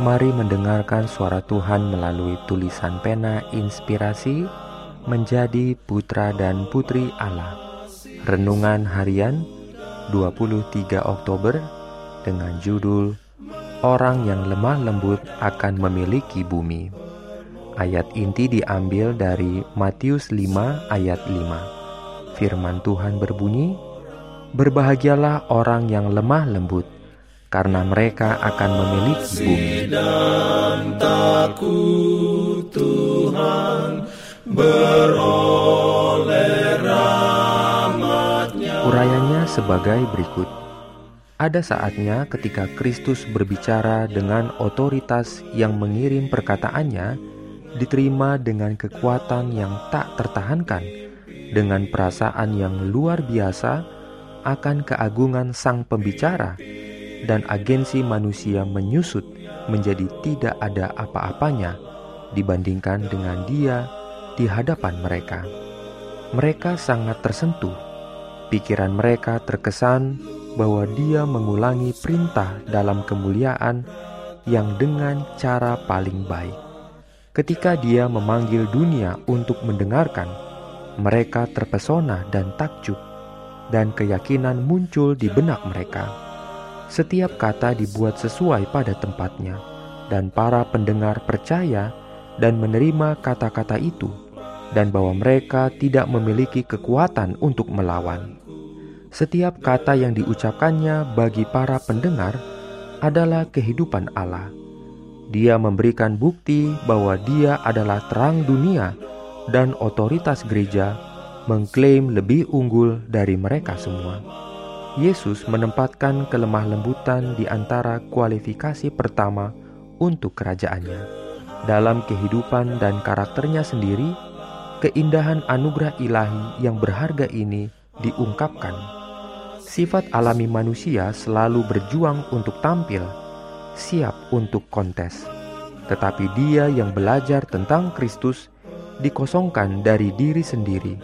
Mari mendengarkan suara Tuhan melalui tulisan pena inspirasi menjadi putra dan putri Allah. Renungan Harian 23 Oktober dengan judul Orang yang lemah lembut akan memiliki bumi. Ayat inti diambil dari Matius 5 ayat 5. Firman Tuhan berbunyi, Berbahagialah orang yang lemah lembut, karena mereka akan memiliki bumi. Dan takut Tuhan beroleh rahmatnya Urayanya sebagai berikut. Ada saatnya ketika Kristus berbicara dengan otoritas yang mengirim perkataannya diterima dengan kekuatan yang tak tertahankan, dengan perasaan yang luar biasa akan keagungan sang pembicara, dan agensi manusia menyusut menjadi tidak ada apa-apanya dibandingkan dengan dia di hadapan mereka. Mereka sangat tersentuh. Pikiran mereka terkesan bahwa dia mengulangi perintah dalam kemuliaan yang dengan cara paling baik. Ketika dia memanggil dunia untuk mendengarkan, mereka terpesona dan takjub, dan keyakinan muncul di benak mereka. Setiap kata dibuat sesuai pada tempatnya, dan para pendengar percaya dan menerima kata-kata itu, dan bahwa mereka tidak memiliki kekuatan untuk melawan. Setiap kata yang diucapkannya bagi para pendengar adalah kehidupan Allah. Dia memberikan bukti bahwa Dia adalah terang dunia, dan otoritas gereja mengklaim lebih unggul dari mereka semua. Yesus menempatkan kelemah lembutan di antara kualifikasi pertama untuk kerajaannya. Dalam kehidupan dan karakternya sendiri, keindahan anugerah ilahi yang berharga ini diungkapkan. Sifat alami manusia selalu berjuang untuk tampil, siap untuk kontes. Tetapi dia yang belajar tentang Kristus dikosongkan dari diri sendiri,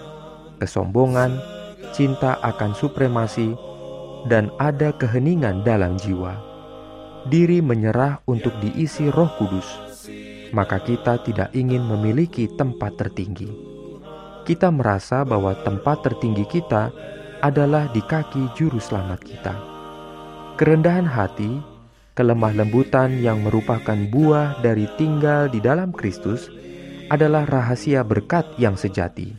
kesombongan, cinta akan supremasi, dan ada keheningan dalam jiwa. Diri menyerah untuk diisi Roh Kudus, maka kita tidak ingin memiliki tempat tertinggi. Kita merasa bahwa tempat tertinggi kita adalah di kaki juru selamat kita. Kerendahan hati, kelemah lembutan yang merupakan buah dari tinggal di dalam Kristus adalah rahasia berkat yang sejati.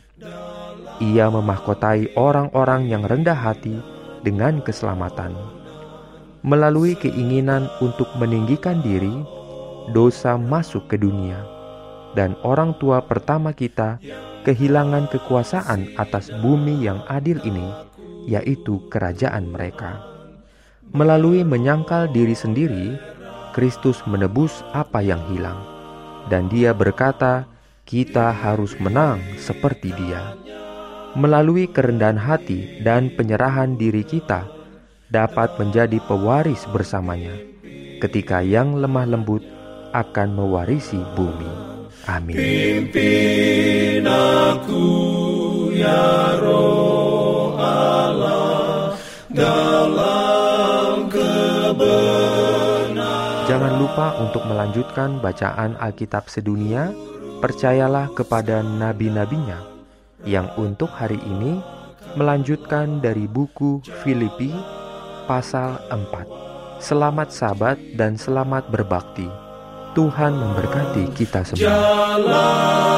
Ia memahkotai orang-orang yang rendah hati dengan keselamatan. Melalui keinginan untuk meninggikan diri, dosa masuk ke dunia, dan orang tua pertama kita kehilangan kekuasaan atas bumi yang adil ini, yaitu kerajaan mereka. Melalui menyangkal diri sendiri, Kristus menebus apa yang hilang, dan Dia berkata, "Kita harus menang seperti Dia." Melalui kerendahan hati dan penyerahan diri kita, dapat menjadi pewaris bersamanya, ketika yang lemah lembut akan mewarisi bumi. Amin. Pimpin aku ya roh Allah dalam kebenaran Jangan lupa untuk melanjutkan bacaan Alkitab sedunia. Percayalah kepada nabi-nabinya yang untuk hari ini melanjutkan dari buku Filipi pasal 4. Selamat sabat dan selamat berbakti. Tuhan memberkati kita semua. jalan